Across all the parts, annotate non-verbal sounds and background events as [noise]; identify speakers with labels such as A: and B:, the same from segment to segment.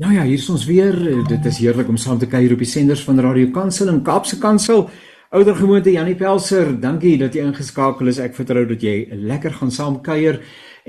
A: Nou ja, hier is ons weer. Dit is heerlik om saam te kuier op die senders van Radio Kansel en Kaapse Kansel. Ouer gewoonte Janie Pelser, dankie dat jy ingeskakel is. Ek vertrou dat jy lekker gaan saam kuier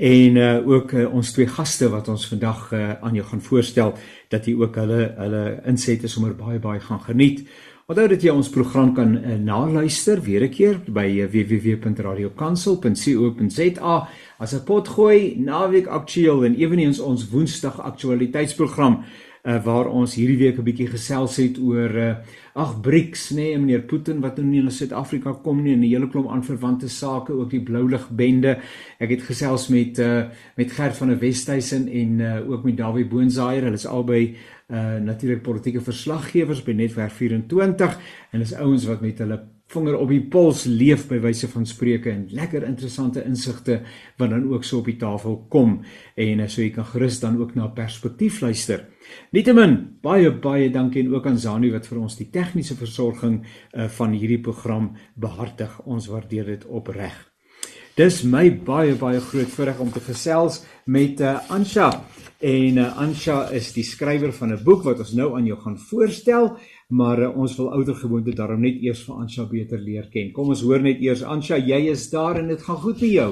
A: en uh, ook uh, ons twee gaste wat ons vandag uh, aan jou gaan voorstel dat jy ook hulle hulle insette sommer baie baie gaan geniet. Onthou dat jy ons program kan uh, naluister weer 'n keer by uh, www.radiokansel.co.za as 'n potgooi naweek aktueel en eweneens ons woensdag aktualiteitsprogram uh, waar ons hierdie week 'n bietjie gesels het oor uh, ag BRICS nê nee, meneer Putin wat nou nie na Suid-Afrika kom nie en 'n hele klomp aanverwante sake ook die blou lig bende ek het gesels met uh, met Gert van der Westhuizen en uh, ook met Dawie Boonzaier hulle is albei uh, natuurlik politieke verslaggewers by Netwerk 24 en is ouens wat met hulle vinger op die pols leef by wyse van spreuke en lekker interessante insigte wat dan ook so op die tafel kom en so jy kan gerus dan ook na perspektief luister. Nietemin baie baie dankie en ook aan Zani wat vir ons die tegniese versorging uh, van hierdie program behartig. Ons waardeer dit opreg. Dis my baie baie groot voorreg om te gesels met uh, Ansha en uh, Ansha is die skrywer van 'n boek wat ons nou aan jou gaan voorstel maar uh, ons wil ouer gewoonte daarom net eers vir Ansha beter leer ken. Kom ons hoor net eers Ansha, jy is daar en dit gaan goed met jou.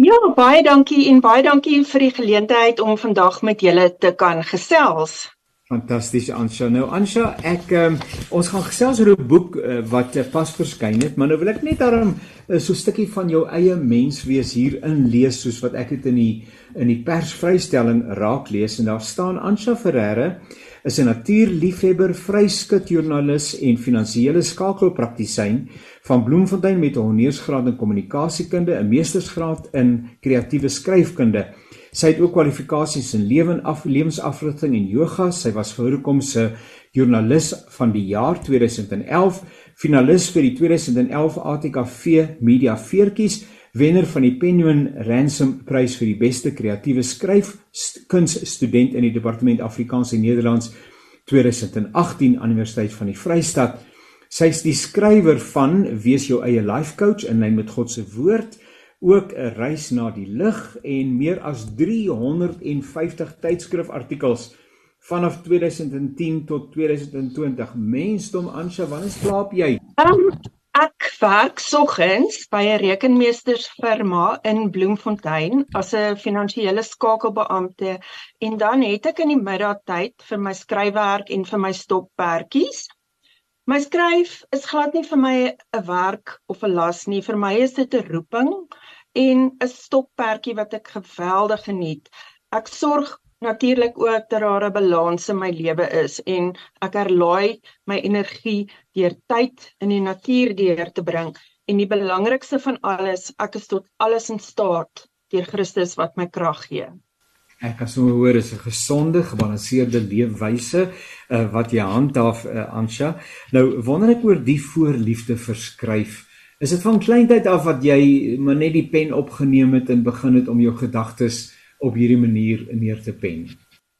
B: Ja, baie dankie en baie dankie vir die geleentheid om vandag met julle te kan gesels.
A: Fantasties Ansha. Nou Ansha, ek um, ons gaan gesels oor 'n boek uh, wat uh, pas verskyn het, maar nou wil ek net daarom uh, so 'n stukkie van jou eie menswees hier inlees soos wat ek dit in die in die persvrystelling raak lees en daar staan Ansha Ferreira is 'n natuurliefhebber, vryskutjoernalis en finansiële skakelpraktisyn van Bloemfontein met 'n honeursgraad in kommunikasiekunde, 'n meestersgraad in kreatiewe skryfkunde. Sy het ook kwalifikasies in lewe en af lewensafrigting en yoga. Sy was voorkom se joernalis van die jaar 2011, finalis vir die 2011 ATKV Media Veertjies wenner van die Penguin Ransom Prys vir die beste kreatiewe skryf kunsstudent in die departement Afrikaans en Nederlands 2018 aan Universiteit van die Vrystaat. Sy is die skrywer van Wees jou eie life coach in lyn met God se woord, ook 'n reis na die lig en meer as 350 tydskrifartikels vanaf 2010 tot 2020. Mensdom Ansha, wanneer slaap jy?
B: Um, Ek werk soggens by 'n rekenmeestersfirma in Bloemfontein as 'n finansiële skakelbeampte en dan het ek in die middagtyd vir my skryfwerk en vir my stoppertjies. My skryf is glad nie vir my 'n werk of 'n las nie, vir my is dit 'n roeping en 'n stoppertjie wat ek geweldig geniet. Ek sorg natuurlik ook dat daar 'n balans in my lewe is en ek herlaai my energie deur tyd in die natuur deur te bring en die belangrikste van alles ek is tot alles in staat deur Christus wat my krag gee.
A: Ek kan sommer hoor is 'n gesonde, gebalanseerde leefwyse uh, wat jy handhaaf uh, Ansha. Nou wonder ek oor die voorliefde verskryf. Is dit van kleintyd af wat jy maar net die pen opgeneem het en begin het om jou gedagtes op hierdie manier neer te pen?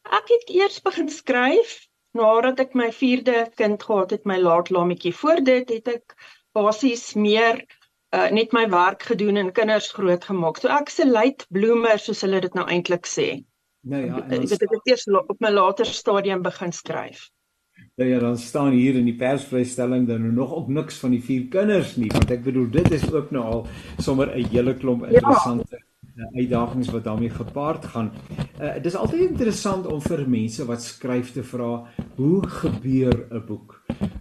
B: Ek het eers begin skryf nadat ek my 4de kind gehad het, my laatlametjie. Voor dit het ek basies meer uh, net my werk gedoen en kinders grootgemaak. So ek se late bloomer soos hulle dit nou eintlik sê. Nou ja, het dit eers op my later stadium begin skryf.
A: Nou ja, dan staan hier in die persvrystelling dan nou nog ook niks van die vier kinders nie, want ek bedoel dit is ook nou al sommer 'n hele klomp ja. interessante ja uitdagings wat daarmee gepaard gaan. Uh dis altyd interessant om vir mense wat skryf te vra, hoe gebeur 'n boek?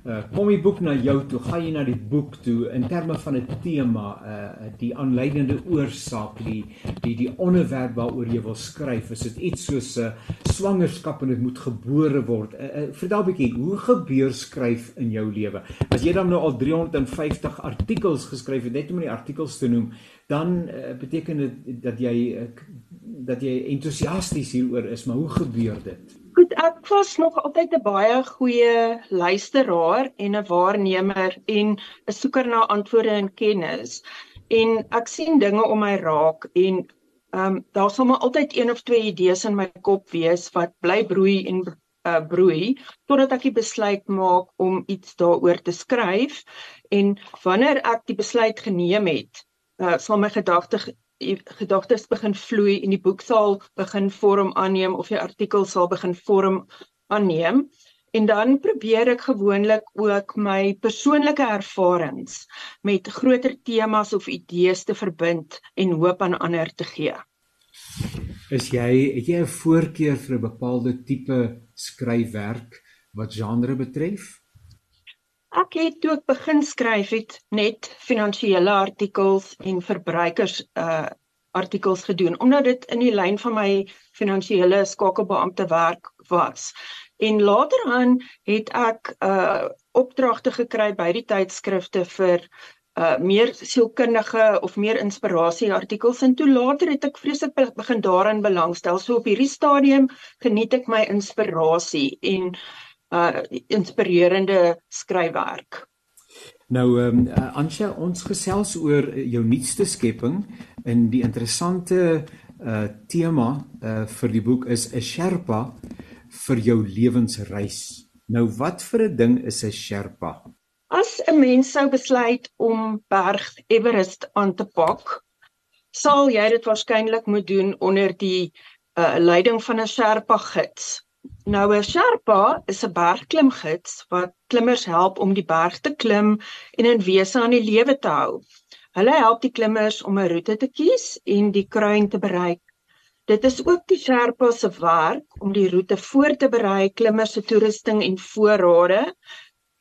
A: Uh kom die boek na jou toe, gaan jy na die boek toe in terme van 'n tema, uh die aanleidende oorsaak, die die die onderwerp waaroor jy wil skryf. Is dit iets soos 'n uh, swangerskap en dit moet gebore word? Uh, uh vertel 'n bietjie, hoe gebeur skryf in jou lewe? As jy dan nou al 350 artikels geskryf het, net om die artikels te noem, dan uh, beteken dit dat jy uh, dat jy entoesiasties hieroor is, maar hoe gebeur dit?
B: Goed, ek was nog altyd 'n baie goeie luisteraar en 'n waarnemer en 'n soeker na antwoorde en kennis. En ek sien dinge om my raak en ehm um, daar sal maar altyd een of twee idees in my kop wees wat bly broei en uh, broei totdat ek die besluit maak om iets daaroor te skryf en wanneer ek die besluit geneem het uh, sal my gedagte gedagtes begin vloei en die boek sal begin vorm aanneem of die artikel sal begin vorm aanneem. En dan probeer ek gewoonlik ook my persoonlike ervarings met groter temas of idees te verbind en hoop aan ander te gee.
A: Is jy het jy 'n voorkeur vir 'n bepaalde tipe skryfwerk wat genre betref?
B: Ek het toe ek begin skryf het net finansiële artikels en verbruikers uh artikels gedoen omdat dit in die lyn van my finansiële skakelbeampte werk was. En later aan het ek uh opdragte gekry by die tydskrifte vir uh meer sielkundige of meer inspirasie artikels en toe later het ek vreeslik begin daarin belangstel. So op hierdie stadium geniet ek my inspirasie en uh inspirerende skryfwerk.
A: Nou ehm um, uh, Ansha, ons gesels oor jou nuutste skepping in die interessante uh tema uh vir die boek is 'n Sherpa vir jou lewensreis. Nou wat vir 'n ding is 'n Sherpa?
B: As 'n mens sou besluit om Berg Everest aan te pak, sal jy dit waarskynlik moet doen onder die uh leiding van 'n Sherpa gids. Nou 'n Sherpa is 'n bergklimgids wat klimmers help om die berg te klim en in wese aan die lewe te hou. Hulle help die klimmers om 'n roete te kies en die kruin te bereik. Dit is ook die Sherpa se werk om die roete voor te berei, klimmers se toerusting en voorrade,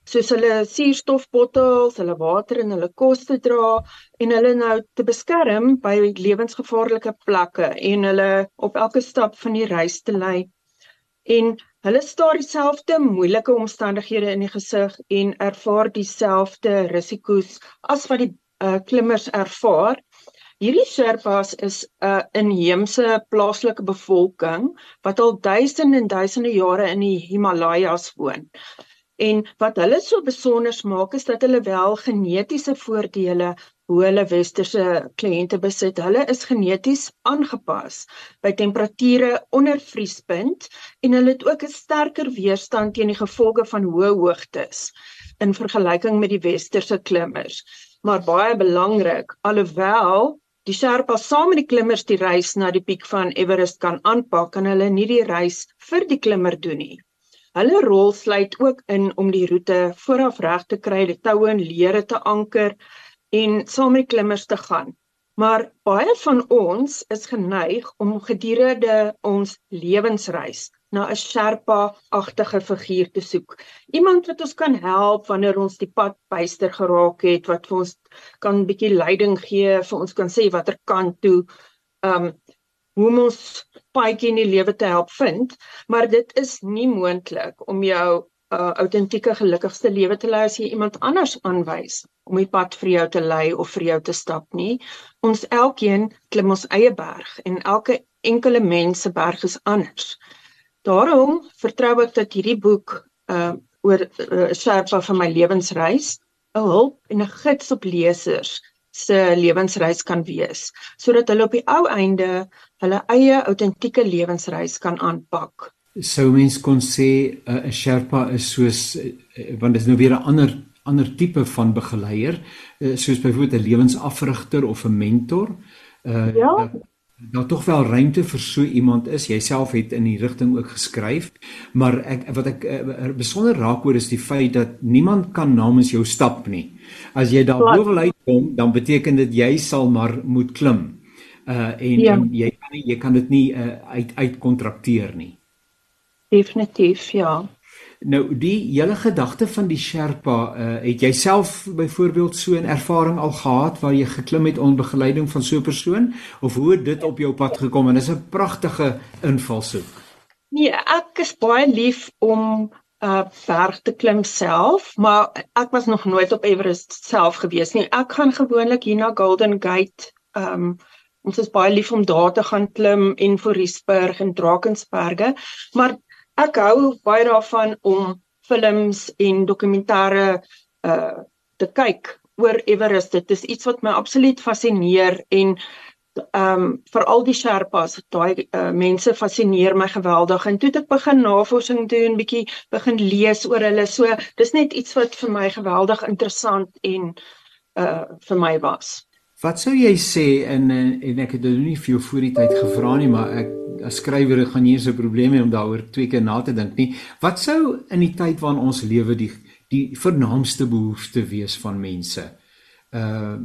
B: soos hulle suurstofbottels, hulle water en hulle kos te dra en hulle nou te beskerm by lewensgevaarlike plekke en hulle op elke stap van die reis te lei en hulle staar dieselfde moeilike omstandighede in die gesig en ervaar dieselfde risiko's as wat die uh, klimmers ervaar. Hierdie Sherpas is 'n uh, inheemse plaaslike bevolking wat al duisende en duisende jare in die Himalajas woon. En wat hulle so besonder maak is dat hulle wel genetiese voordele hoe hulle westerse kliënte besit. Hulle is geneties aangepas by temperature onder vriespunt en hulle het ook 'n sterker weerstand teen die gevolge van hoë hoogtes in vergelyking met die westerse klimmers. Maar baie belangrik, alhoewel die Sherpas saam met die klimmers die reis na die piek van Everest kan aanpak, kan hulle nie die reis vir die klimmer doen nie. Hulle rol sluit ook in om die roete vooraf reg te kry, die toue en leere te anker en saam met klimmers te gaan. Maar baie van ons is geneig om gedurende ons lewensreis na 'n Sherpa-agtige figuur te soek. Iemand wat ons kan help wanneer ons die pad byster geraak het, wat vir ons kan 'n bietjie leiding gee, vir ons kan sê watter kant toe um hoe ons paadjie in die lewe te help vind, maar dit is nie moontlik om jou uh autentieke gelukkigste lewe te lei as jy iemand anders aanwys om die pad vir jou te lei of vir jou te stap nie. Ons elkeen klim ons eie berg en elke enkele mens se berg is anders. Daarom vertrou ek dat hierdie boek uh oor 'n uh, sherpa van my lewensreis 'n hulp en 'n gids op lesers se lewensreis kan wees sodat hulle op die ou einde hulle eie autentieke lewensreis kan aanpak
A: sou mens kon sê eh, 'n uh, Sherpa is soos uh, want dit is nou weer 'n ander ander tipe van begeleier uh, soos byvoorbeeld 'n lewensafrigter of 'n mentor.
B: Uh ja.
A: Nou tog wel ruimte vir so iemand is. Jouself het in die rigting ook geskryf, maar ek wat ek uh, besonder raak oor is die feit dat niemand kan namens jou stap nie. As jy daar bo wil uitkom, dan beteken dit jy sal maar moet klim. Uh en, ja. en jy kan nie jy kan dit nie uh, uit uitkontrakteer nie.
B: Definitief, ja.
A: Nou die hele gedagte van die Sherpa, uh, het jy self byvoorbeeld so 'n ervaring al gehad waar jy geklim het onder begeleiding van so 'n persoon of hoe het dit op jou pad gekom en dis 'n pragtige invalshoek.
B: Nee, ek is baie lief om 'n uh, berg te klim self, maar ek was nog nooit op Everest self gewees nie. Ek gaan gewoonlik hier na Golden Gate, ehm um, ons is baie lief om daar te gaan klim en Fourierberg en Drakensberge, maar ek hou baie daarvan om films en dokumentêre uh te kyk oor Everest. Dit is iets wat my absoluut fascineer en ehm um, veral die Sherpas, daai uh, mense fascineer my geweldig. En toe het ek begin navorsing doen, bietjie begin lees oor hulle. So dis net iets wat vir my geweldig interessant en uh vir my was.
A: Wat sou jy sê in en ek het dit nie vir jou voor die tyd gevra nie, maar ek as skrywer gaan nie eens 'n probleem hê om daaroor twee keer na te dink nie. Wat sou in die tyd waarin ons lewe die die vernaamste behoefte wees van mense? Uh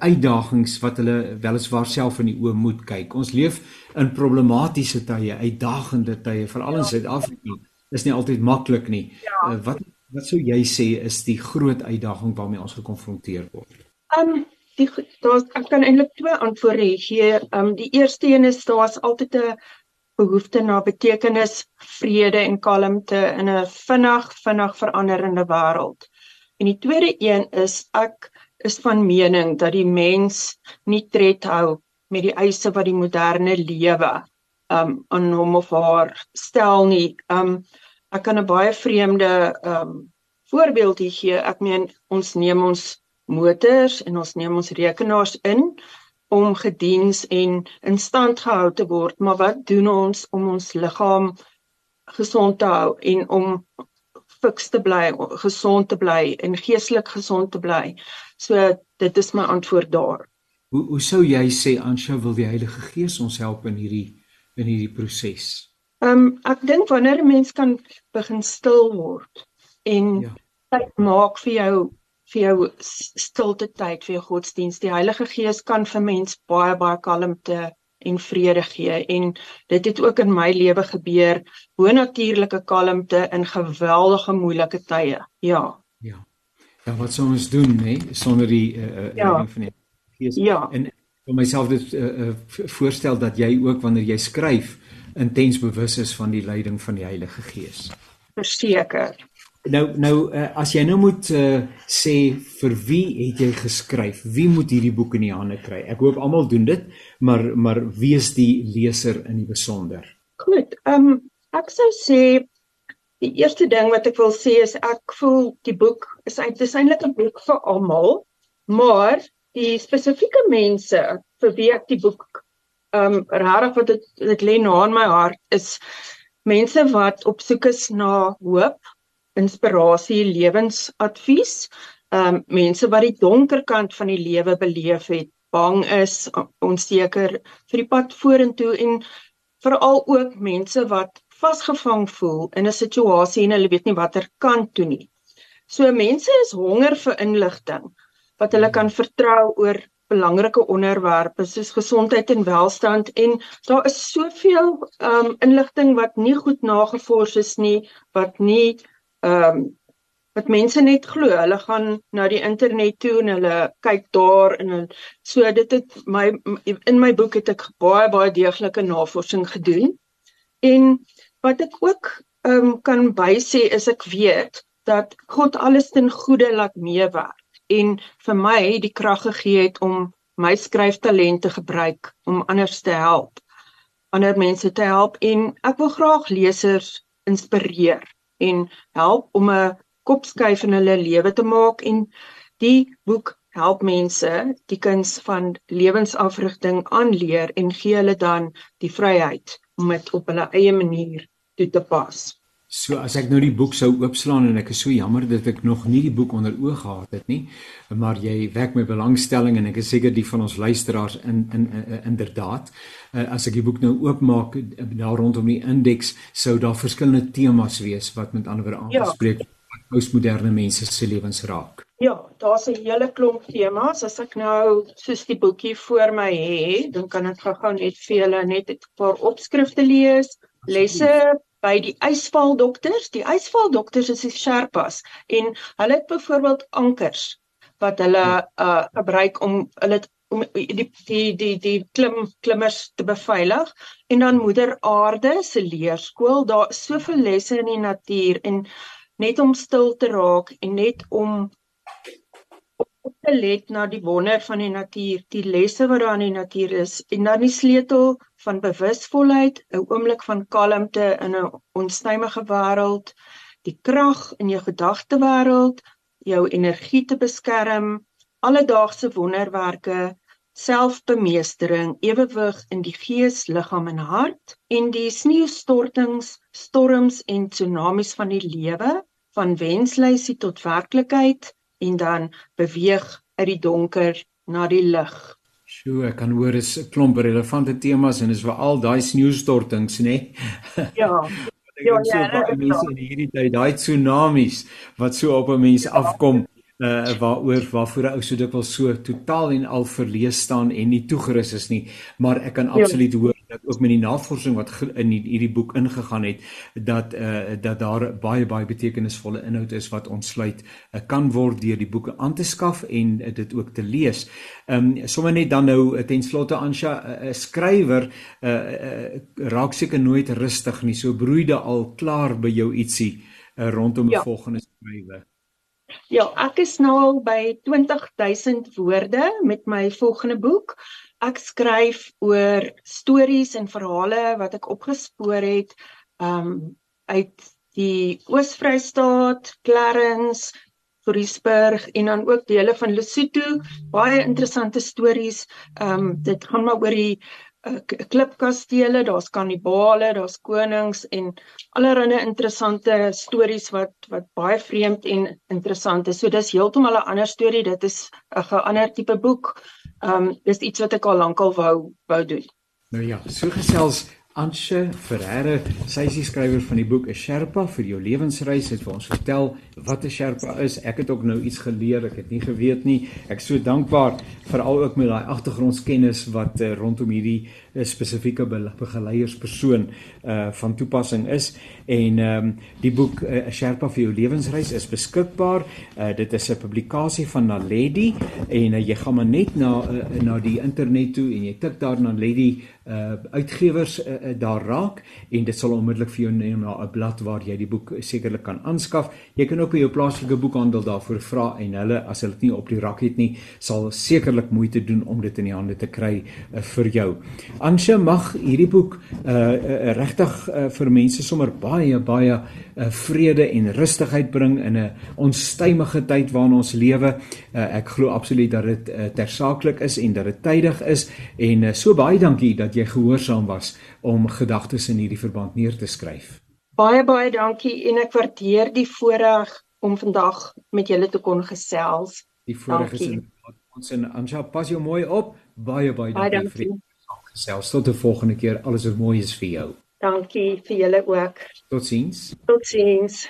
A: uitdagings wat hulle weliswaar self in die oë moet kyk. Ons leef in problematiese tye, uitdagende tye, veral in ja. Suid-Afrika. Is nie altyd maklik nie. Ja. Uh, wat wat sou jy sê is die groot uitdaging waarmee ons gekonfronteer word?
B: Um die daar's ek kan eintlik twee antwoorde gee. Ehm um, die eerste een is daar's altyd 'n behoefte na betekenis, vrede en kalmte in 'n vinnig vinnig veranderende wêreld. En die tweede een is ek is van mening dat die mens nie tred hou met die eise wat die moderne lewe um aan hom of haar stel nie. Um ek kan 'n baie vreemde um voorbeeld hier gee. Ek meen ons neem ons motors en ons neem ons rekenaars in om gediens en in stand gehou te word, maar wat doen ons om ons liggaam gesond te hou en om fiks te bly, gesond te bly en geestelik gesond te bly? So dit is my antwoord daar.
A: Hoe hoe sou jy sê Ansha wil die Heilige Gees ons help in hierdie in hierdie proses?
B: Ehm um, ek dink wanneer 'n mens kan begin stil word en ja. tyd maak vir jou vir jou stilte tyd vir jou godsdiens. Die Heilige Gees kan vir mens baie baie kalmte en vrede gee en dit het ook in my lewe gebeur. Bonatuurlike kalmte in geweldige moeilike tye. Ja.
A: Ja. Ja, wat sou ons doen, hè, sonder die uh, uh, ja. van die Gees? Ja. En vir myself dit uh, uh, voorstel dat jy ook wanneer jy skryf intens bewus is van die leiding van die Heilige Gees.
B: Verseker.
A: Nou nou uh, as jy nou moet uh, sê vir wie het jy geskryf? Wie moet hierdie boek in die hande kry? Ek hoop almal doen dit, maar maar wie is die leser in die besonder?
B: Goed. Ehm um, ek sou sê die eerste ding wat ek wil sê is ek voel die boek is eintlik 'n boek vir almal, maar die spesifieke mense vir wie ek die boek ehm um, regtig wat dit dit lê na in my hart is mense wat op soek is na hoop inspirasie, lewensadvies. Ehm um, mense wat die donker kant van die lewe beleef het, bang is, onseker vir die pad vorentoe en veral ook mense wat vasgevang voel in 'n situasie en hulle weet nie watter kant toe nie. So mense is honger vir inligting wat hulle kan vertrou oor belangrike onderwerpe soos gesondheid en welstand en daar is soveel ehm um, inligting wat nie goed nagevors is nie wat nie ehm um, wat mense net glo. Hulle gaan na die internet toe en hulle kyk daar en hulle, so dit het my in my boek het ek baie baie deeglike navorsing gedoen. En wat ek ook ehm um, kan bysê is ek weet dat God alles ten goeie laat meewerk en vir my die krag gegee het om my skryftalente gebruik om ander te help ander mense te help en ek wil graag lesers inspireer en help om 'n kopskuif in hulle lewe te maak en die boek help mense die kuns van lewensafrigting aanleer en gee hulle dan die vryheid om dit op hulle eie manier toe te pas.
A: So as ek nou die boek sou oopslaan en ek is so jammer dat ek nog nie die boek onder oog gehad het nie, maar jy wek my belangstelling en ek is seker die van ons luisteraars in in, in inderdaad. Uh, as ek die boek nou oopmaak daar rondom die indeks sou daar verskillende temas wees wat met ander woorde ja. aangespreek ja. postmoderne mense se lewens raak.
B: Ja, daar's 'n hele klomp temas. As ek nou soos die boekie voor my het, dan kan ek gou-gou net vir julle net 'n paar opskrifte lees. Lesse by die ysvaldokters. Die ysvaldokters is die Sherpas en hulle het byvoorbeeld ankers wat hulle uh gebruik om hulle om die die die die klim klimmers te beveilig en dan moeder aarde se leerskool daar is soveel lesse in die natuur en net om stil te raak en net om op te let na die wonder van die natuur, die lesse wat daar in die natuur is en dan die sleutel van bewusvolheid, 'n oomblik van kalmte in 'n onstuimige wêreld, die krag in jou gedagtewêreld, jou energie te beskerm, alledaagse wonderwerke, selfbemeestering, ewewig in die gees, liggaam en hart en die sneeustortings, storms en tsunamies van die lewe, van wenslysie tot werklikheid en dan beweeg uit die donker na die lig.
A: Sjoe, ek kan hoor is 'n klomp relevante temas en is vir al daai sneeustortings, nê?
B: Nee? [laughs] Ja. [laughs] Ja, ja,
A: so mense in hierdie tyd, daai tsunamies wat so op 'n mens afkom, uh waaroor waarvoor 'n ou so dikwels so totaal en al verlees staan en nie toegerus is nie, maar ek kan ja. absoluut ja. hoor dat ook met die navorsing wat in hierdie boek ingegaan het dat uh dat daar baie baie betekenisvolle inhoud is wat ontsluit uh, kan word deur die boeke aan te skaf en uh, dit ook te lees. Ehm um, sommer net dan nou uh, ten slotte Ansha 'n uh, skrywer uh, uh raak seker nooit rustig nie. So broeide al klaar by jou ietsie uh, rondom 'n ja. volgende skrywe.
B: Ja, ek is nou al by 20000 woorde met my volgende boek. Ek skryf oor stories en verhale wat ek opgespoor het um uit die Oos-Vrystaat, Clarence, Vryburg en dan ook dele van Lesotho. Baie interessante stories. Um dit gaan maar oor die uh, klipkastele, daar's kannibale, daar's konings en allerlei interessante stories wat wat baie vreemd en interessant is. So dis heeltemal 'n ander storie. Dit is 'n ander tipe boek. Ehm um, dis iets wat ek al lankal wou wou doen.
A: Nou ja, so gesels Anshe Ferreira, sy is die skrywer van die boek 'n Sherpa vir jou lewensreis. Het vir ons vertel wat 'n Sherpa is. Ek het ook nou iets geleer, ek het nie geweet nie. Ek is so dankbaar veral ook met daai agtergrondskennis wat uh, rondom hierdie uh, spesifieke begeleierspersoon uh van toepassing is. En ehm um, die boek 'n uh, Sherpa vir jou lewensreis is beskikbaar. Uh dit is 'n publikasie van Naledi en uh, jy gaan maar net na uh, na die internet toe en jy tik daar Naledi uh uitgewers uh, uh, daar raak en dit sal onmiddellik vir jou neem na 'n blad waar jy die boek sekerlik kan aanskaf. Jy kan ook by jou plaaslike boekhandel daarvoor vra en hulle as hulle dit nie op die rak het nie, sal sekerlik moeite doen om dit in die hande te kry uh, vir jou. Ansha mag hierdie boek uh, uh regtig uh, vir mense sommer baie baie uh, vrede en rustigheid bring in 'n onstuimige tyd waarin ons lewe. Uh, ek glo absoluut dat dit uh, tersaaklik is en dat dit tydig is en uh, so baie dankie dat jy gehoorsaam was om gedagtes in hierdie verband neer te skryf.
B: Baie baie dankie en ek waardeer die voorreg om vandag met julle te kon gesels.
A: Die voorreg is in ons en Anja pas jou mooi op. Baie baie dankie, dankie. vir gesels. Tot 'n volgende keer. Alles wat mooi is vir jou.
B: Dankie vir julle ook.
A: Totsiens.
B: Totsiens.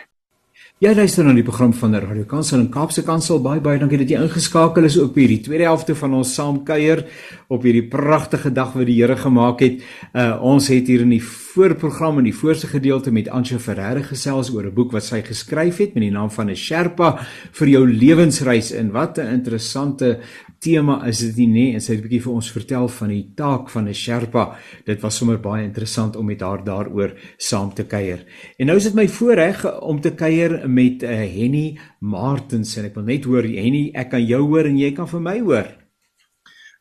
A: Jy luister na die program van Radio Kansel en Kaapse Kansel. Baie baie dankie dat jy ingeskakel is op hierdie tweede helfte van ons saamkuier op hierdie pragtige dag wat die Here gemaak het. Uh ons het hier in die voorprogram in die voorste gedeelte met Ansha Ferreira gesels oor 'n boek wat sy geskryf het met die naam van 'n Sherpa vir jou lewensreis en wat 'n interessante tema is dit nie nê en sy het 'n bietjie vir ons vertel van die taak van 'n Sherpa. Dit was sommer baie interessant om met haar daaroor saam te kuier. En nou is dit my voorreg om te kuier met uh, Henny Martens en ek wil net hoor Henny, ek kan jou hoor en jy kan vir my hoor.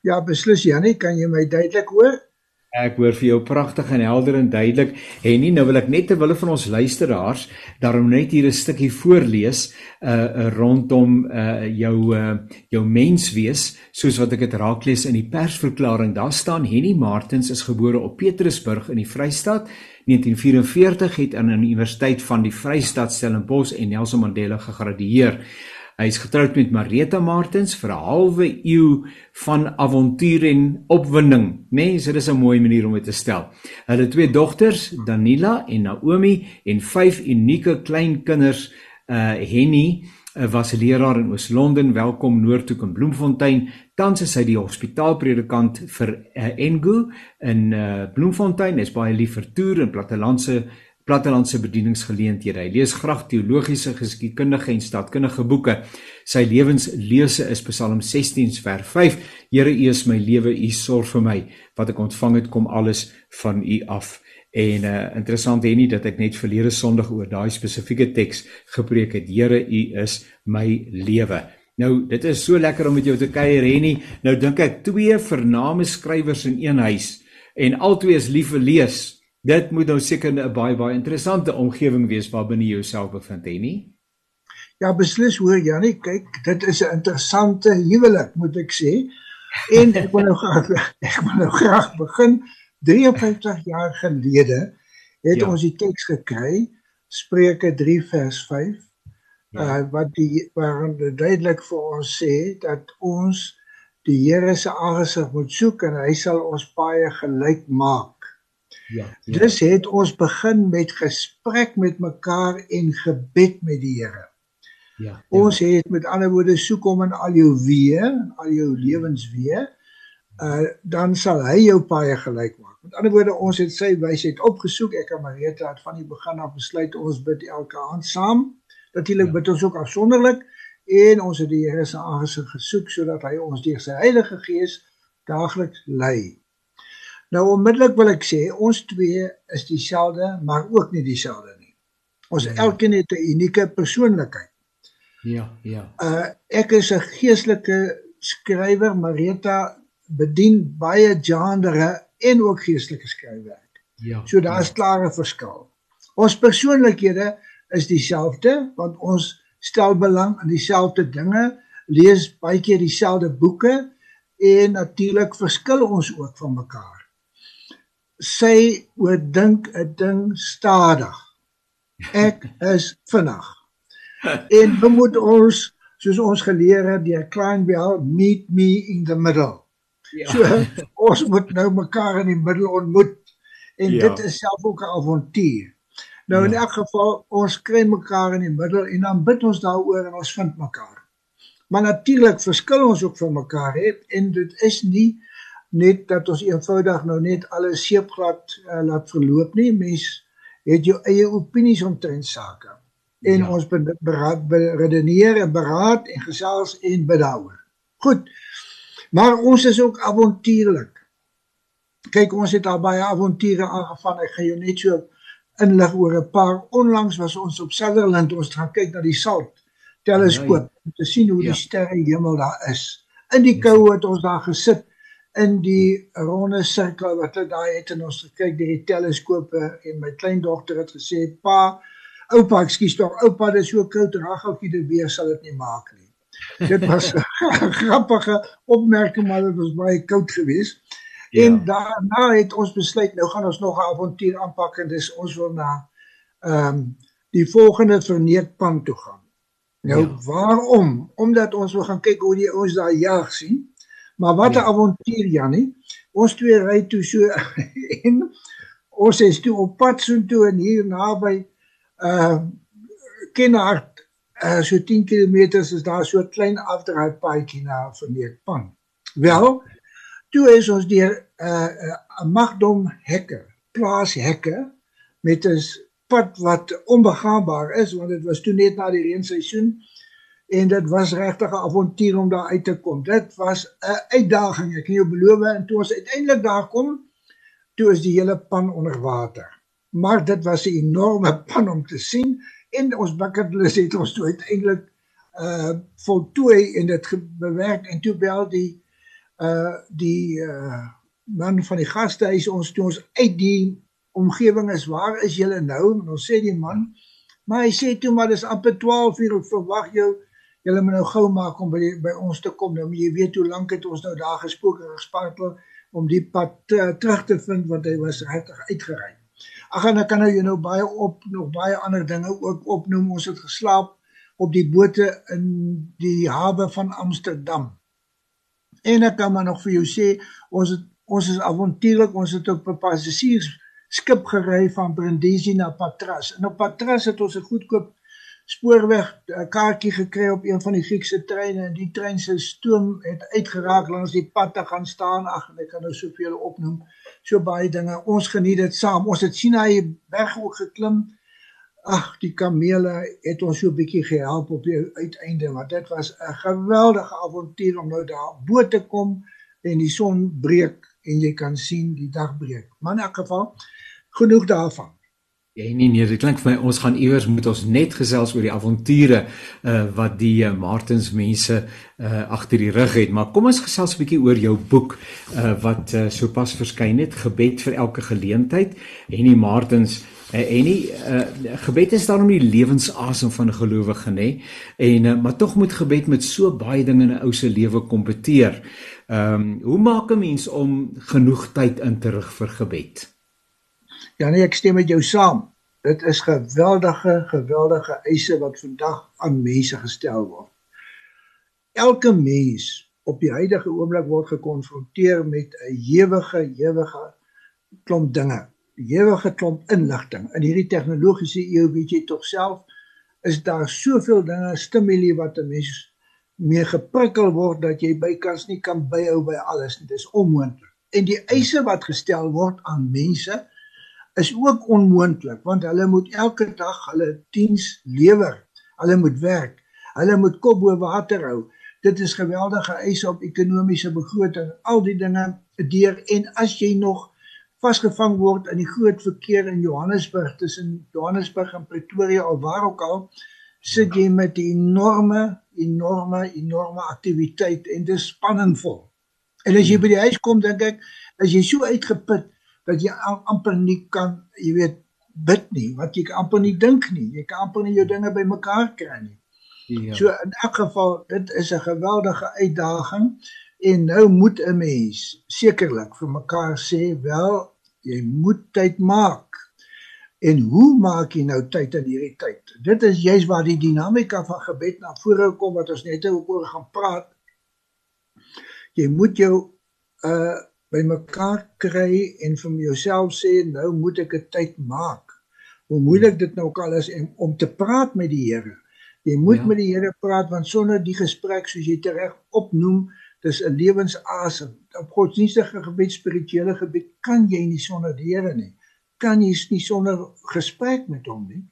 C: Ja, beslis Jannie, kan jy my duidelik hoor?
A: Ek hoor vir jou pragtig en helder en duidelik. En nie nou wil ek net ter wille van ons luisteraars daarom net hier 'n stukkie voorlees uh rondom uh jou uh jou menswees soos wat ek dit raaklees in die persverklaring. Daar staan Henny Martins is gebore op Petrusburg in die Vrystaat. 1944 het aan die Universiteit van die Vrystaat Stellenbosch en Nelson Mandela gegradueer. Hy is getroud met Marita Martins vir 'n halwe eeu van avontuur en opwinding. Mense, dit is 'n mooi manier om dit te stel. Hulle twee dogters, Danila en Naomi en vyf unieke kleinkinders, uh Henny uh, was 'n leraar in Oos-London, welkom Noordhoek en Bloemfontein. Tans is hy die hospitaalpredikant vir uh, Engu in uh, Bloemfontein. Hy is baie lief vir toer en plattelandse plattelandse bedieningsgeleenthede. Hy lees graag teologiese, geskiedkundige en staatkundige boeke. Sy lewenslese is Psalm 16 vers 5: Here, U is my lewe, U sorg vir my. Wat ek ontvang het, kom alles van U af. En uh interessant hè nie dat ek net verlede Sondag oor daai spesifieke teks gepreek het. Here, U is my lewe. Nou, dit is so lekker om met jou te kuier hè nie. Nou dink ek twee vername skrywers in een huis en albei is lief vir lees. Dit moet nou seker 'n baie baie interessante omgewing wees waarbinne jy jouself bevind, hè nie?
C: Ja, beslis hoor Janie, kyk, dit is 'n interessante huwelik, moet ek sê. En ek wil nou graag [laughs] ek wil nou graag begin 53 jaar gelede het ja. ons die teks gekry, Spreuke 3 vers 5. Ja. Uh wat die waarin duidelik vir ons sê dat ons die Here se aangesig moet soek en hy sal ons paaie gelyk maak. Ja, ja. Dis het ons begin met gesprek met mekaar en gebed met die Here. Ja, ja. Ons het met ander woorde soek hom in al jou weë, al jou lewensweë, uh dan sal hy jou paaie gelyk maak. Met ander woorde, ons het sy wysheid opgesoek. Ek en Marita het van die begin af besluit ons bid elke aand saam. Natuurlik ja. bid ons ook afsonderlik en ons het die Here se aangesig gesoek sodat hy ons deur sy Heilige Gees daagliks lei. Nou onmiddellik wil ek sê ons twee is dieselfde, maar ook nie dieselfde nie. Ons ja. elkeen het 'n unieke persoonlikheid.
A: Ja, ja.
C: Uh ek is 'n geestelike skrywer, Marita bedien baie genres en ook geestelike skryfwerk. Ja. So daar's ja. klare verskil. Ons persoonlikhede is dieselfde want ons stel belang in dieselfde dinge, lees baie keer dieselfde boeke en natuurlik verskil ons ook van mekaar. Sy oordink 'n ding stadig. Ek is vinnig. [laughs] En we moet ons soos ons geleer het deur Kleinbel meet me in the middle. Ja. So ons moet nou mekaar in die middel ontmoet en ja. dit is self ook 'n avontuur. Nou in ja. elk geval ons kry mekaar in die middel en dan bid ons daaroor en ons vind mekaar. Maar natuurlik verskil ons ook van mekaar hè en dit is nie net dat ons eenvoudig nou net alles seepglad uh, laat verloop nie. Mens het jou eie opinies omtrent sake. En ja. ons beraad beredeneer en beraad en gesels en daaroor. Goed. Maar ons is ook avontuurlik. Kyk, ons het al baie avonture aangevang. Ek gaan jou net so inlig oor 'n paar onlangs was ons op Sutherland ons gaan kyk na die Salt teleskoop ja, ja. om te sien hoe ja. die sterre hemel daar is. In die koue het ons daar gesit in die ronde sirkel wat hulle daai het en ons gekyk deur die teleskope en my kleindogter het gesê pa oupa ekskuus tog oupa dis so koud ragoukie die weer sal dit nie maak nie. [laughs] Dit was [laughs] 'n grappige opmerking maar dit was baie koud geweest. Ja. En daarna het ons besluit nou gaan ons nog 'n avontuur aanpak en dis ons wil na ehm um, die volgende verneekpan toe gaan. Nou ja. waarom? Omdat ons wil gaan kyk hoe die ouens daar jag sien. Maar wat 'n ja. avontuur Jannie. Ons twee ry toe so [laughs] en ons is toe op pad so toe en hier naby uh, Kenhardt uh, so 10 km is daar so 'n klein afdraai paadjie na verneekpan. Wel, toe is ons deur 'n uh, 'n uh, magdom hekke, plaas hekke met 'n pad wat onbegaanbaar is want dit was toe net na die reenseisoen en dit was regtig 'n avontuur om daar uit te kom. Dit was 'n uitdaging, ek kan jou beloof en toe ons uiteindelik daar kom, toe is die hele pan onder water. Maar dit was 'n enorme [laughs] pan om te sien en ons bucket list het ons toe uiteindelik uh voltooi en dit bewerk en toe bel die uh die uh man van die gastehuis ons toe ons uit die omgewing is waar is julle nou en ons sê die man maar hy sê toe maar dis amper 12 uur ek verwag jou julle moet nou gou maak om by die, by ons te kom nou jy weet hoe lank het ons nou daar gespook en gespartel om die pad uh, terug te vind want hy was regtig uitgery ag en ek kan nou jy nou baie op nog baie ander dinge ook opnoem. Ons het geslaap op die bote in die hawe van Amsterdam. En ek kan maar nog vir jou sê, ons het ons is avontuurlik, ons het op 'n passasiers skip gery van Brindisi na Patras. En op Patras het ons 'n goedkoop spoorweg kaartjie gekry op een van die Griekse treine en die trein se stoom het uitgeraak langs die pad te gaan staan. Ag, ek kan nou soveel opnoem. So baie dinge. Ons geniet dit saam. Ons het sien hy berg ook geklim. Ag, die kamele het ons so 'n bietjie gehelp op die uiteinde, maar dit was 'n geweldige avontuur om nou daar bo te kom en die son breek en jy kan sien die dag breek. Maar in elk geval, genoeg daarvan.
A: Ja nee nee, dit klink vir my ons gaan iewers moet ons net gesels oor die avonture uh wat die uh, Martins mense uh agter die rug het. Maar kom ons gesels 'n bietjie oor jou boek uh wat uh, sopas verskyn het, Gebed vir elke geleentheid en die Martins Uh, en nie uh, gebed is daarom die lewensasem van 'n gelowige nê en uh, maar tog moet gebed met so baie dinge in 'n ou se lewe kompeteer. Ehm um, hoe maak 'n mens om genoeg tyd in te rig vir gebed?
C: Ja nee, ek stem met jou saam. Dit is geweldige geweldige eise wat vandag aan mense gestel word. Elke mens op die huidige oomblik word gekonfronteer met 'n ewige ewige klomp dinge, ewige klomp inligting. In hierdie tegnologiese eeu weet jy tog self is daar soveel dinge stimule wat 'n mens mee geprikkel word dat jy bykans nie kan byhou by alles. Dit is onmoontlik. En die eise wat gestel word aan mense is ook onmoontlik want hulle moet elke dag hulle diens lewer. Hulle moet werk. Hulle moet kop bo water hou dit is geweldige eise op ekonomiese begroting al die dinge deur en as jy nog vasgevang word in die groot verkeer in Johannesburg tussen Johannesburg en Pretoria of waar ook al sit jy met enorme enorme enorme aktiwiteit en dit is spanningvol en as jy by die huis kom dink ek as jy so uitgeput dat jy amper nie kan jy weet bid nie wat jy amper nie dink nie jy kan amper nie jou dinge bymekaar kry nie Ja. So in elk geval dit is 'n geweldige uitdaging en nou moet 'n mens sekerlik vir mekaar sê wel jy moet tyd maak. En hoe maak jy nou tyd in hierdie tyd? Dit is juist waar die dinamika van gebed na vore kom wat ons net oor gaan praat. Jy moet jou uh by mekaar kry en vir jouself sê nou moet ek 'n tyd maak. Hoe moeilik dit nou ook al is om, om te praat met die Here. Jy moet ja. met die Here praat want sonder die gesprek soos jy reg opnoem, dis 'n lewensasem. Op godsdienstige gebied, spirituele gebied kan jy nie sonder die Here nie. Kan jy nie sonder gesprek met hom nie.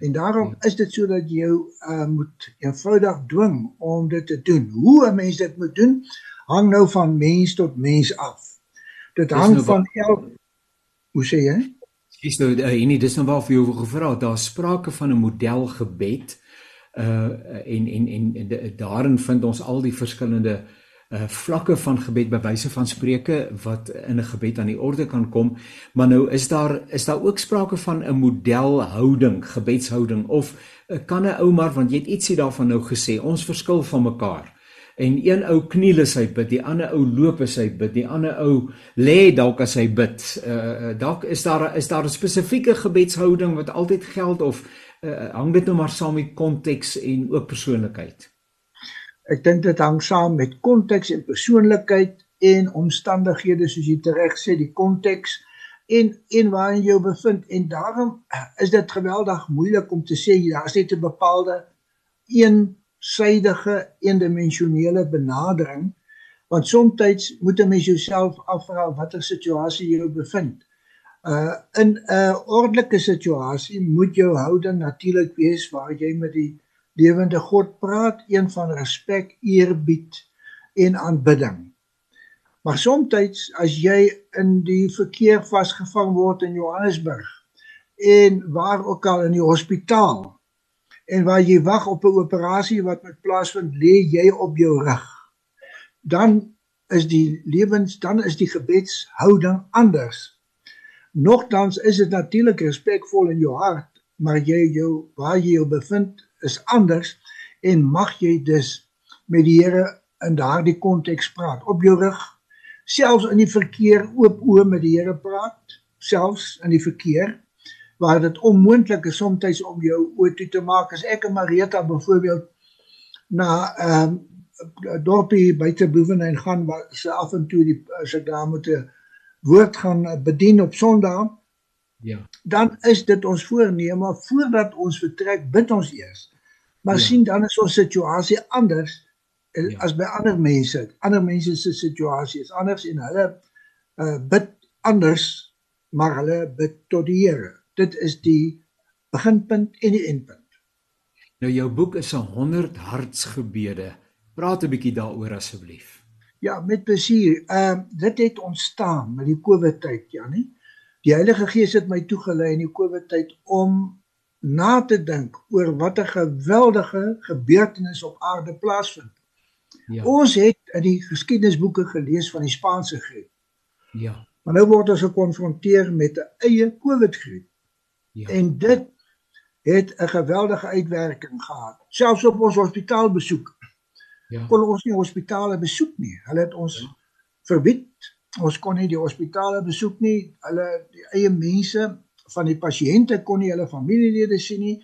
C: En daarom ja. is dit sodat jy jou uh, moet eenvoudig dwing om dit te doen. Hoe 'n mens dit moet doen, hang nou van mens tot mens af. Dit hang nou van elk Hoe sê jy?
A: Dis nou uh, nie dis nou waar vir jou gevra, daar sprake van 'n model gebed uh en en en daarin vind ons al die verskillende uh vlakke van gebed by wyse van spreuke wat in 'n gebed aan die orde kan kom. Maar nou is daar is daar ook sprake van 'n modelhouding gebedshouding of uh, kan 'n ou maar want jy het ietsie daarvan nou gesê ons verskil van mekaar en een ou kniel as hy bid die ander ou loop as hy bid die ander ou lê dalk as hy bid uh dalk is daar is daar 'n spesifieke gebedshouding wat altyd geld of uh, hang dit nou maar saam met konteks en ook persoonlikheid.
C: Ek dink dit hang saam met konteks en persoonlikheid en omstandighede soos jy reg sê die konteks en en waar jy jou bevind en daarom is dit geweldig moeilik om te sê daar is net 'n bepaalde eensydige eendimensionele benadering want soms moet 'n mens jouself afvra watter situasie jy bevind. Uh in 'n ordelike situasie moet jou houding natuurlik wees waar jy met die lewende God praat, een van respek, eerbied en aanbidding. Maar soms as jy in die verkeer vasgevang word in Johannesburg en waar ook al in die hospitaal en waar jy wag op 'n operasie wat met plaasvind, lê jy op jou rug. Dan is die lewens dan is die gebedshouding anders. Nogtans is dit natuurlik respekvol in jou hart, maar jy jou waar jy jou bevind is anders en mag jy dus met die Here in daardie konteks praat op jou rug, selfs in die verkeer oop oë met die Here praat, selfs in die verkeer waar dit onmoontlik is soms om jou oë toe te maak as ek en Marita byvoorbeeld na ehm um, dorpie buite Boevenhain gaan waar se af en toe die as ek daar moet 'n woord gaan eh, bedien op Sondag. Ja. Dan is dit ons voorneme voordat ons vertrek bid ons eers. Maar ja. sien dan is ons situasie anders eh, ja. as by ander mense. Ander mense se situasie is anders en hulle uh, bid anders maar hulle bid tot die Here. Dit is die beginpunt en die eindpunt.
A: Nou jou boek is 'n 100 hartsgebede. Praat 'n bietjie daaroor asseblief.
C: Ja, met plesier. Ehm uh, dit het ontstaan met die COVID tyd, Janie. Die Heilige Gees het my toegelei in die COVID tyd om na te dink oor wat 'n geweldige gebeurtenis op aarde plaasvind. Ja. Ons het in die geskiedenisboeke gelees van die Spaanse griep. Ja. Maar nou word ons gekonfronteer met 'n eie COVID griep. Ja. En dit het 'n geweldige uitwerking gehad, selfs op ons hospitaalbesoeke. Ja. Kon ons nie hospitale besoek nie. Hulle het ons ja. verbied. Ons kon nie die hospitale besoek nie. Hulle die eie mense van die pasiënte kon nie hulle familielede sien nie.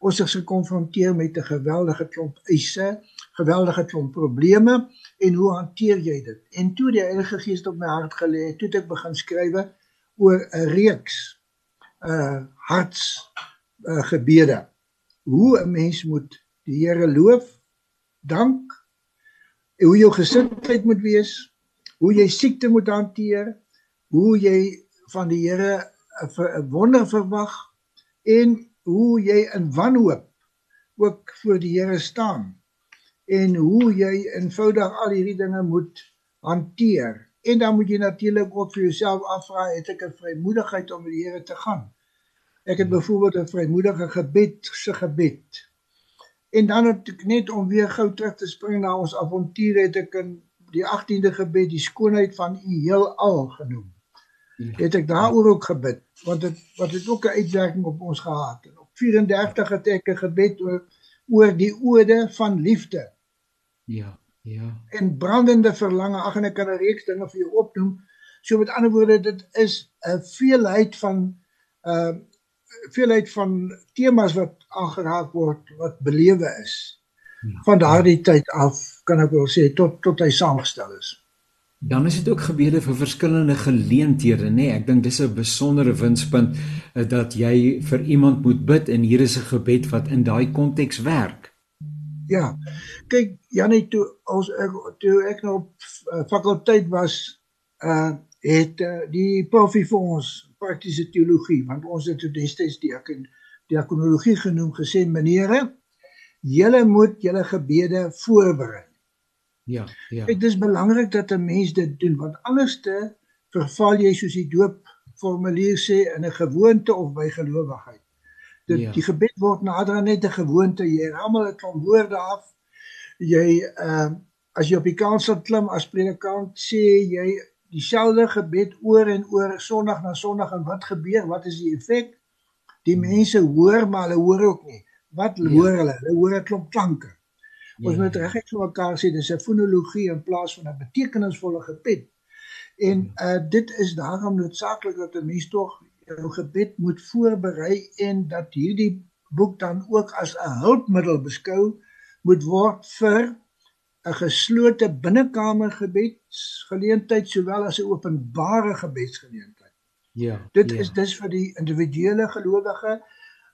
C: Ons is gekonfronteer met 'n geweldige klomp eise, geweldige klomp probleme en hoe hanteer jy dit? En toe die Heilige Gees op my hart gelê het, toe ek begin skrywe oor 'n reeks uh harts uh, gebede. Hoe 'n mens moet die Here loof, dank, hoe jou gesindheid moet wees, hoe jy siekte moet hanteer, hoe jy van die Here 'n wonder verwag en hoe jy in wanhoop ook voor die Here staan en hoe jy eenvoudig al hierdie dinge moet hanteer. En dan moet jy natuurlik ook vir jouself afvra, het ek 'n vrymoedigheid om met die Here te gaan? Ek het byvoorbeeld 'n vrymoedige gebed se gebed. En dan het ek net om weer gou terug te spring na ons avontuur het ek in die 18de gebed die skoonheid van u heelal genoem. Het ek daaroor ook gebid want dit wat het ook 'n uitwerking op ons gehad. En op 34 het ek 'n gebed oor oor die ode van liefde.
A: Ja, ja.
C: En brandende verlange. Ag en ek kan 'n reeks dinge vir jou opnoem. So met ander woorde, dit is 'n veelheid van uh veelheid van temas wat aangeraak word wat belewe is. Ja. Van daardie tyd af kan ek wel sê tot tot hy saamgestel is.
A: Dan is dit ook gebede vir verskillende geleenthede, nê? Nee, ek dink dis 'n besondere winspunt eh, dat jy vir iemand moet bid en hier is 'n gebed wat in daai konteks werk.
C: Ja. Kyk, Janie, toe ons ek, toe ek nou op uh, fakulteit was, uh het uh, die profie vir ons praktiese teologie, want ons het toe destyds die diakonologie genoem gesê, meneere, julle moet julle gebede voorberei.
A: Ja, ja.
C: Dit is belangrik dat 'n mens dit doen want anderste verval jy soos die doop formulier sê in 'n gewoonte of by geloofigheid. Dit ja. die gebed word nader net 'n gewoonte. Jy rammel dit van woorde af. Jy ehm uh, as jy op die kansel klim as predikant sê jy dieselfde gebed oor en oor Sondag na Sondag en wat gebeur? Wat is die effek? Die hmm. mense hoor maar hulle hoor ook nie. Wat ja. hoor hulle? Hulle hoor 'n klomp klanke. Ons moet ja. regtig vir mekaar sê dis 'n fonologie in plaas van 'n betekenisvolle gebed. En uh dit is daarom noodsaaklik dat 'n mens tog jou gebed moet voorberei en dat hierdie boek dan ook as 'n hulpmiddel beskou moet word vir 'n geslote binnekamer gebedsgeleentheid sowel as 'n openbare gebedsgeleentheid.
A: Ja.
C: Dit
A: ja.
C: is dis vir die individuele gelowige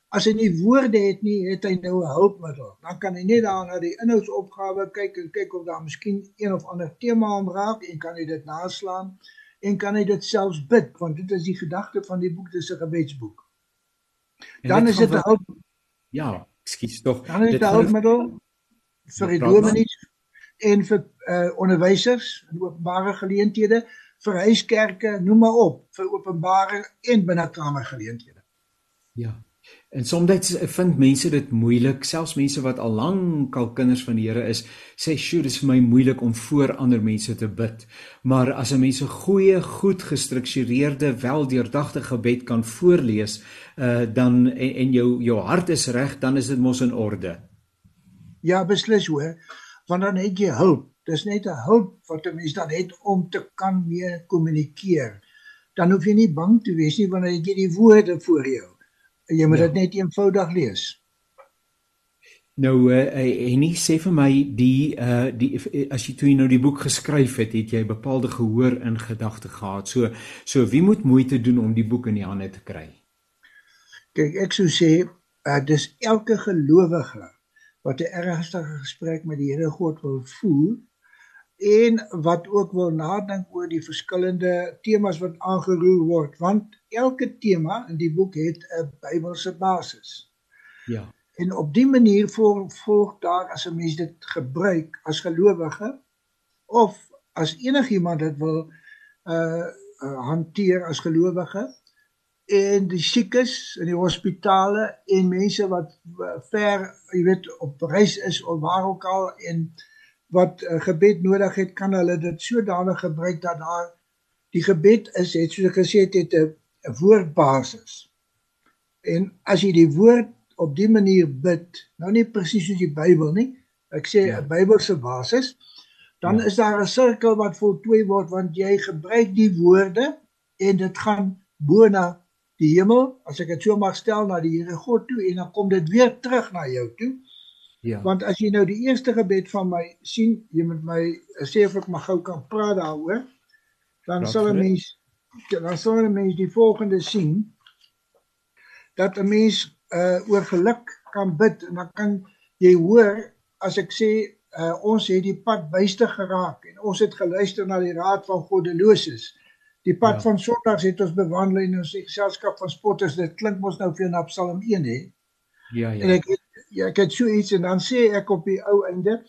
C: As hy nie woorde het nie, het hy nou 'n hulpmiddel. Dan kan hy net daar na die inhoudsopgawe kyk en kyk of daar miskien een of ander tema aanraak en kan hy dit naslaan en kan hy dit selfs bid want dit is die gedagte van die boek, dis 'n gebedsboek. Dan is dit 'n hulp
A: Ja, ekskuus tog.
C: Dan is dit 'n hulpmiddel vir die dominees en vir uh, onderwysers in openbare geleenthede, vir huiskerke, noem maar op, vir openbare en binnekamer geleenthede.
A: Ja. En soms vind mense dit moeilik, selfs mense wat al lank al kinders van die Here is, sê sjoe, dit is vir my moeilik om voor ander mense te bid. Maar as 'n mens 'n goeie, goed gestruktureerde, weldeurdagte gebed kan voorlees, uh dan en, en jou jou hart is reg, dan is dit mos in orde.
C: Ja, beslis hoor. Want dan het jy hulp. Dis net 'n hulp wat 'n mens dan het om te kan mee kommunikeer. Dan hoef jy nie bang te wees nie wanneer jy die woorde voor jou jy moet ja. dit net eenvoudig lees.
A: Nou uh, en nie sê vir my die uh die as jy toe jy nou die boek geskryf het, het jy bepaalde gehoor in gedagte gehad. So so wie moet moeite doen om die boek in die hande te kry?
C: Kyk, ek sou sê uh dis elke gelowige wat 'n ernstige gesprek met die Here God wil voer en wat ook wil nadink oor die verskillende temas wat aangeroer word want elke tema in die boek het 'n Bybelse basis.
A: Ja.
C: En op die manier volg, volg daar as 'n mens dit gebruik as gelowige of as enigiemand dit wil uh, uh hanteer as gelowige en die siekes in die hospitale en mense wat ver, jy weet, op reis is of waar ook al en wat uh, gebed nodig het, kan hulle dit sodanig gebruik dat daar die gebed is, het soos ek gesê het, het 'n woordbasis. En as jy die woord op die manier bid, nou nie presies soos die Bybel nie, ek sê 'n ja. Bybelse basis, dan ja. is daar 'n sirkel wat voltooi word want jy gebruik die woorde en dit gaan bo na die hemel, as ek dit so mag stel, na die Here God toe en dan kom dit weer terug na jou toe. Ja. Want as jy nou die eerste gebed van my sien, jy moet my sê of ek mag gou kan praat daaroor, dan Praat sal 'n mens dan sal 'n mens die volgende sien dat 'n mens uh oor geluk kan bid en dan kan jy hoor as ek sê uh ons het die pad byste geraak en ons het geluister na die raad van goddeloses. Die pad ja. van Sondags het ons bewandel in ons geselskap van spotters. Dit klink mos nou vir na Psalm 1 hè. Ja ja. En ek ja, ek het so iets en dan sê ek op die ou einde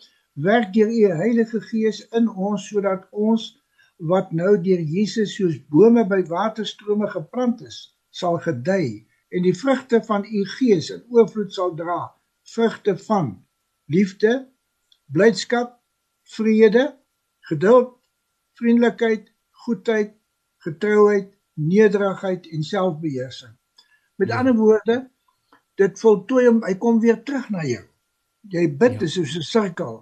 C: werk deur u Heilige Gees in ons sodat ons wat nou deur Jesus soos bome by waterstrome geplant is, sal gedei en die vrugte van u Gees in oorvloed sal dra. Vrugte van liefde, blydskap, vrede, geduld, vriendelikheid, goedheid, getrouheid, nederigheid en selfbeheersing. Met ja. ander woorde, dit voltooi hom, hy kom weer terug na jou. Jy bid ja. soos 'n sirkel.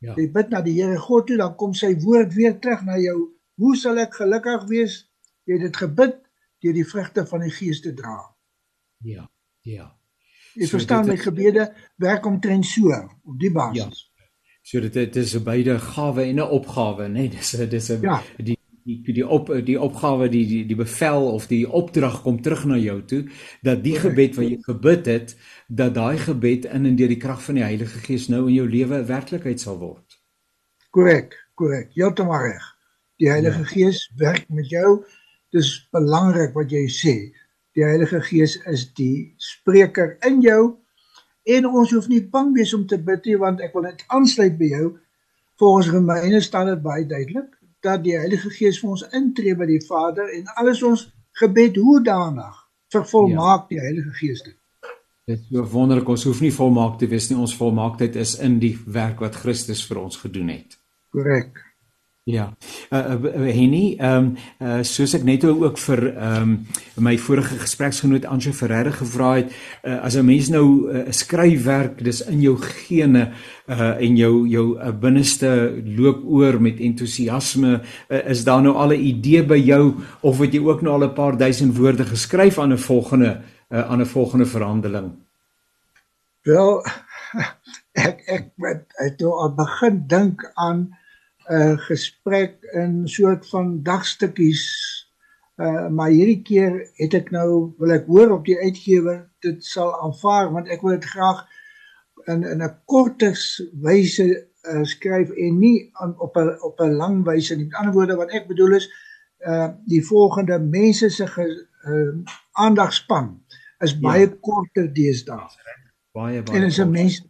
C: Ja. Jy bid na die Here God toe, dan kom sy woord weer terug na jou. Hoe sal ek gelukkig wees? Jy het dit gebid deur die vrugte van die Gees te dra.
A: Ja. Ja.
C: Jy so verstaan my gebede werk omtrent so op die basis. Ja.
A: So dit dit is 'n beide gawe en 'n opgawe, né? Nee, dis dis 'n ja. die die die op die opgawe die die die bevel of die opdrag kom terug na jou toe dat die gebed wat jy gebid het dat daai gebed in en deur die krag van die Heilige Gees nou in jou lewe werklikheid sal word.
C: Korrek, korrek. Heeltemal reg. Die Heilige ja. Gees werk met jou. Dis belangrik wat jy sê. Die Heilige Gees is die spreker in jou en ons hoef nie bang wees om te bid nie want ek wil net aansluit by jou. Volgens Romeine staan dit baie duidelik dat die Heilige Gees vir ons intree by die Vader en alles ons gebed hoedanig vervolmaak ja. die Heilige Gees dit.
A: Dit is so wonderlik ons hoef nie volmaak te wees nie ons volmaaktheid is in die werk wat Christus vir ons gedoen het.
C: Korrek.
A: Ja. Uh, uh Henny, ehm um, uh soos ek net ook vir ehm um, my vorige gespreksgenoot Anje Ferreira gevra het, uh, as 'n mens nou 'n uh, skryfwerk, dis in jou gene uh en jou jou uh, binneste loop oor met entoesiasme, uh, is daar nou al 'n idee by jou of het jy ook nou al 'n paar duisend woorde geskryf aan 'n volgende uh, aan 'n volgende verhandeling?
C: Wel, [laughs] ek ek het, het al begin dink aan 'n gesprek in soort van dagstukkies. Uh maar hierdie keer het ek nou wil ek hoor op die uitgewer dit sal aanvaar want ek wil dit graag in in 'n kortes wyse uh, skryf en nie aan, op 'n op 'n lang wyse nie. Met ander woorde wat ek bedoel is uh die volgende mense se uh, aandagspan is baie ja. korter deesdae. Baie baie. En as 'n mens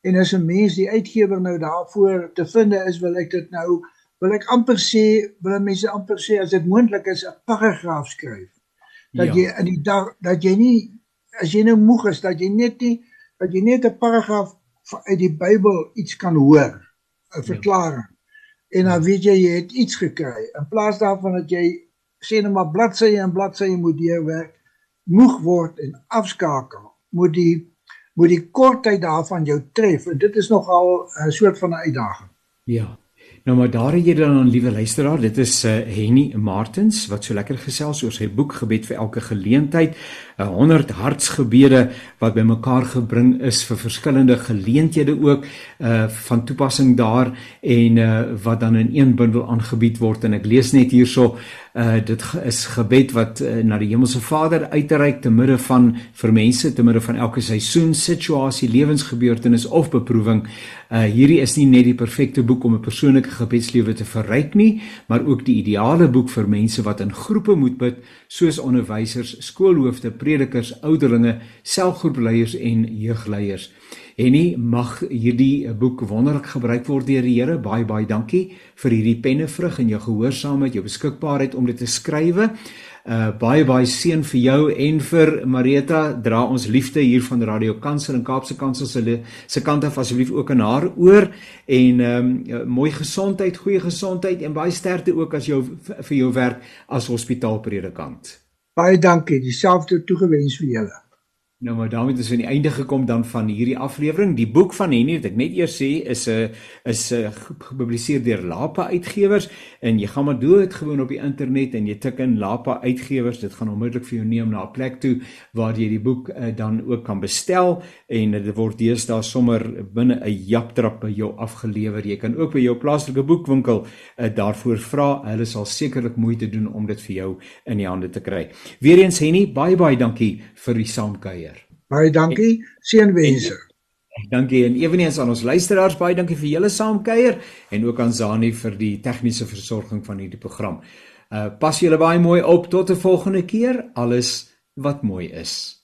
C: En as 'n mens die uitgewer nou daarvoor te vind is, wil ek dit nou wil ek amper sê, wil mense amper sê as dit moontlik is 'n paragraaf skryf. Dat ja. jy in die dag dat jy nie as jy nou moeg is dat jy net nie dat jy net 'n paragraaf uit die Bybel iets kan hoor, 'n ja. verklaring. Ja. En dan weet jy jy het iets gekry in plaas daarvan dat jy sê net maar bladsye en bladsye moet deurwerk, moeg word en afskakel. Moet die moet die kortheid daarvan jou tref en dit is nogal 'n soort van 'n uitdaging.
A: Ja. Nou maar daar het jy dan 'n liewe luisteraar, dit is uh, Henny Martins wat so lekker gesels oor sy boek Gebed vir elke geleentheid, 100 hartsgebede wat bymekaar gebring is vir verskillende geleenthede ook uh van toepassing daar en uh wat dan in een bundel aangebied word en ek lees net hierso uh dit is gebed wat uh, na die hemelse Vader uitreik te midde van vir mense te midde van elke seisoen, situasie, lewensgebeurtenis of beproewing. Uh hierdie is nie net die perfekte boek om 'n persoonlike gebedslewe te verryk nie, maar ook die ideale boek vir mense wat in groepe moet bid, soos onderwysers, skoolhoofde, predikers, ouderlinge, selfgroepleiers en jeugleiers. En nie mag hierdie boek wonderlik gebruik word deur die Here. Baie baie dankie vir hierdie pennevrug en jou gehoorsaamheid, jou beskikbaarheid om dit te skrywe. Uh baie baie seën vir jou en vir Marita. Dra ons liefde hier van Radio Kansel en Kaapse Kansel se se kant af asseblief ook aan haar oor en ehm um, mooi gesondheid, goeie gesondheid en baie sterkte ook as jou vir jou werk as hospitaalpredikant.
C: Baie dankie. Dieselfde toegewens vir julle.
A: Nou maar daarmee het ons aan die einde gekom dan van hierdie aflewering. Die boek van Henny wat ek net eers sê is 'n is 'n gepubliseer deur Lapa Uitgewers en jy gaan maar dood gewoon op die internet en jy tik in Lapa Uitgewers, dit gaan onmiddellik vir jou neem na 'n plek toe waar jy die boek uh, dan ook kan bestel en dit word deesdae sommer binne 'n japtrap by jou afgelewer. Jy kan ook by jou plaaslike boekwinkel uh, daarvoor vra. Hulle sal sekerlik moeite doen om dit vir jou in die hande te kry. Weereens Henny, baie baie dankie vir die saamkuier.
C: Baie dankie. Seënwense.
A: Dankie en eweneens aan ons luisteraars baie dankie vir julle saamkuier en ook aan Zani vir die tegniese versorging van hierdie program. Uh pas julle baie mooi op tot 'n volgende keer. Alles wat mooi is.